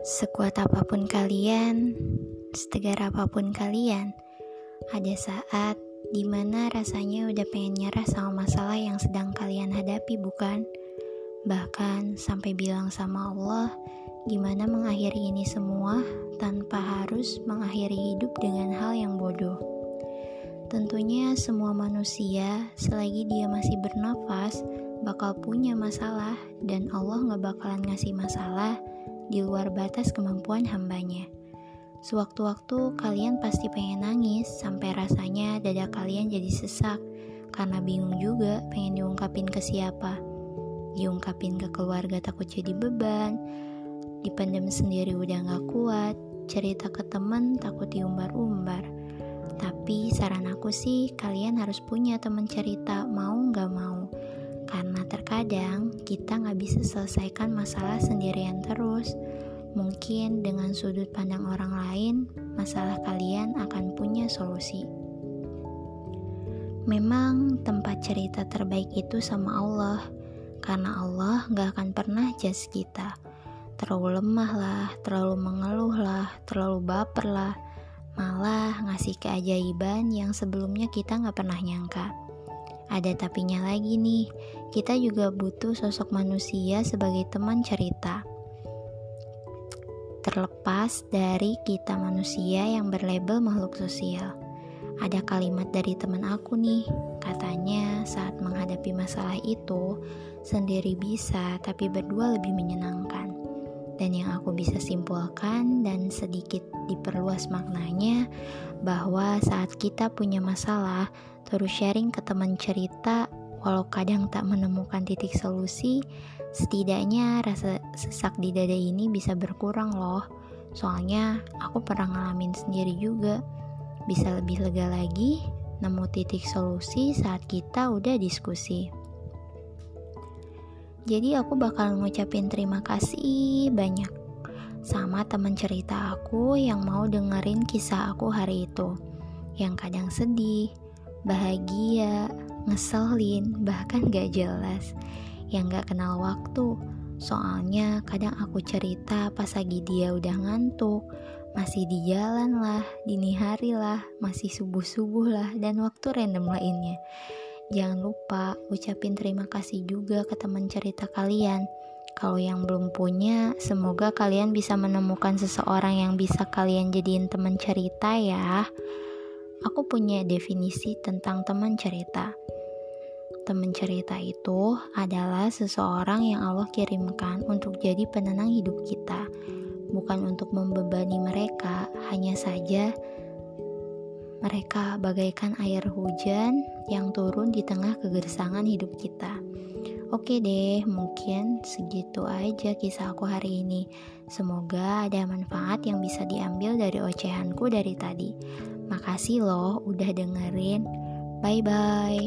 Sekuat apa pun kalian, setegar apa pun kalian, ada saat di mana rasanya udah pengen nyerah sama masalah yang sedang kalian hadapi, bukan? Bahkan sampai bilang sama Allah, gimana mengakhiri ini semua tanpa harus mengakhiri hidup dengan hal yang bodoh. Tentunya semua manusia selagi dia masih bernafas bakal punya masalah dan Allah gak bakalan ngasih masalah di luar batas kemampuan hambanya. Sewaktu-waktu kalian pasti pengen nangis sampai rasanya dada kalian jadi sesak karena bingung juga pengen diungkapin ke siapa. Diungkapin ke keluarga takut jadi beban, dipendam sendiri udah gak kuat, cerita ke temen takut diumbar-umbar. Tapi saran aku sih kalian harus punya temen cerita terkadang kita nggak bisa selesaikan masalah sendirian terus. Mungkin dengan sudut pandang orang lain, masalah kalian akan punya solusi. Memang tempat cerita terbaik itu sama Allah, karena Allah nggak akan pernah jas kita. Terlalu lemah lah, terlalu mengeluh lah, terlalu baper lah, malah ngasih keajaiban yang sebelumnya kita nggak pernah nyangka. Ada tapinya lagi nih, kita juga butuh sosok manusia sebagai teman cerita. Terlepas dari kita manusia yang berlabel makhluk sosial. Ada kalimat dari teman aku nih, katanya saat menghadapi masalah itu, sendiri bisa tapi berdua lebih menyenangkan. Dan yang aku bisa simpulkan dan sedikit diperluas maknanya bahwa saat kita punya masalah, terus sharing ke teman cerita walau kadang tak menemukan titik solusi, setidaknya rasa sesak di dada ini bisa berkurang loh. Soalnya aku pernah ngalamin sendiri juga. Bisa lebih lega lagi, nemu titik solusi saat kita udah diskusi. Jadi aku bakal ngucapin terima kasih banyak sama teman cerita aku yang mau dengerin kisah aku hari itu. Yang kadang sedih, bahagia, ngeselin, bahkan gak jelas. Yang gak kenal waktu. Soalnya kadang aku cerita pas lagi dia udah ngantuk, masih di jalan lah, dini hari lah, masih subuh-subuh lah, dan waktu random lainnya. Jangan lupa ucapin terima kasih juga ke teman cerita kalian kalau yang belum punya, semoga kalian bisa menemukan seseorang yang bisa kalian jadiin teman cerita ya. Aku punya definisi tentang teman cerita. Teman cerita itu adalah seseorang yang Allah kirimkan untuk jadi penenang hidup kita, bukan untuk membebani mereka, hanya saja mereka bagaikan air hujan yang turun di tengah kegersangan hidup kita. Oke deh, mungkin segitu aja kisah aku hari ini. Semoga ada manfaat yang bisa diambil dari ocehanku dari tadi. Makasih loh udah dengerin. Bye bye.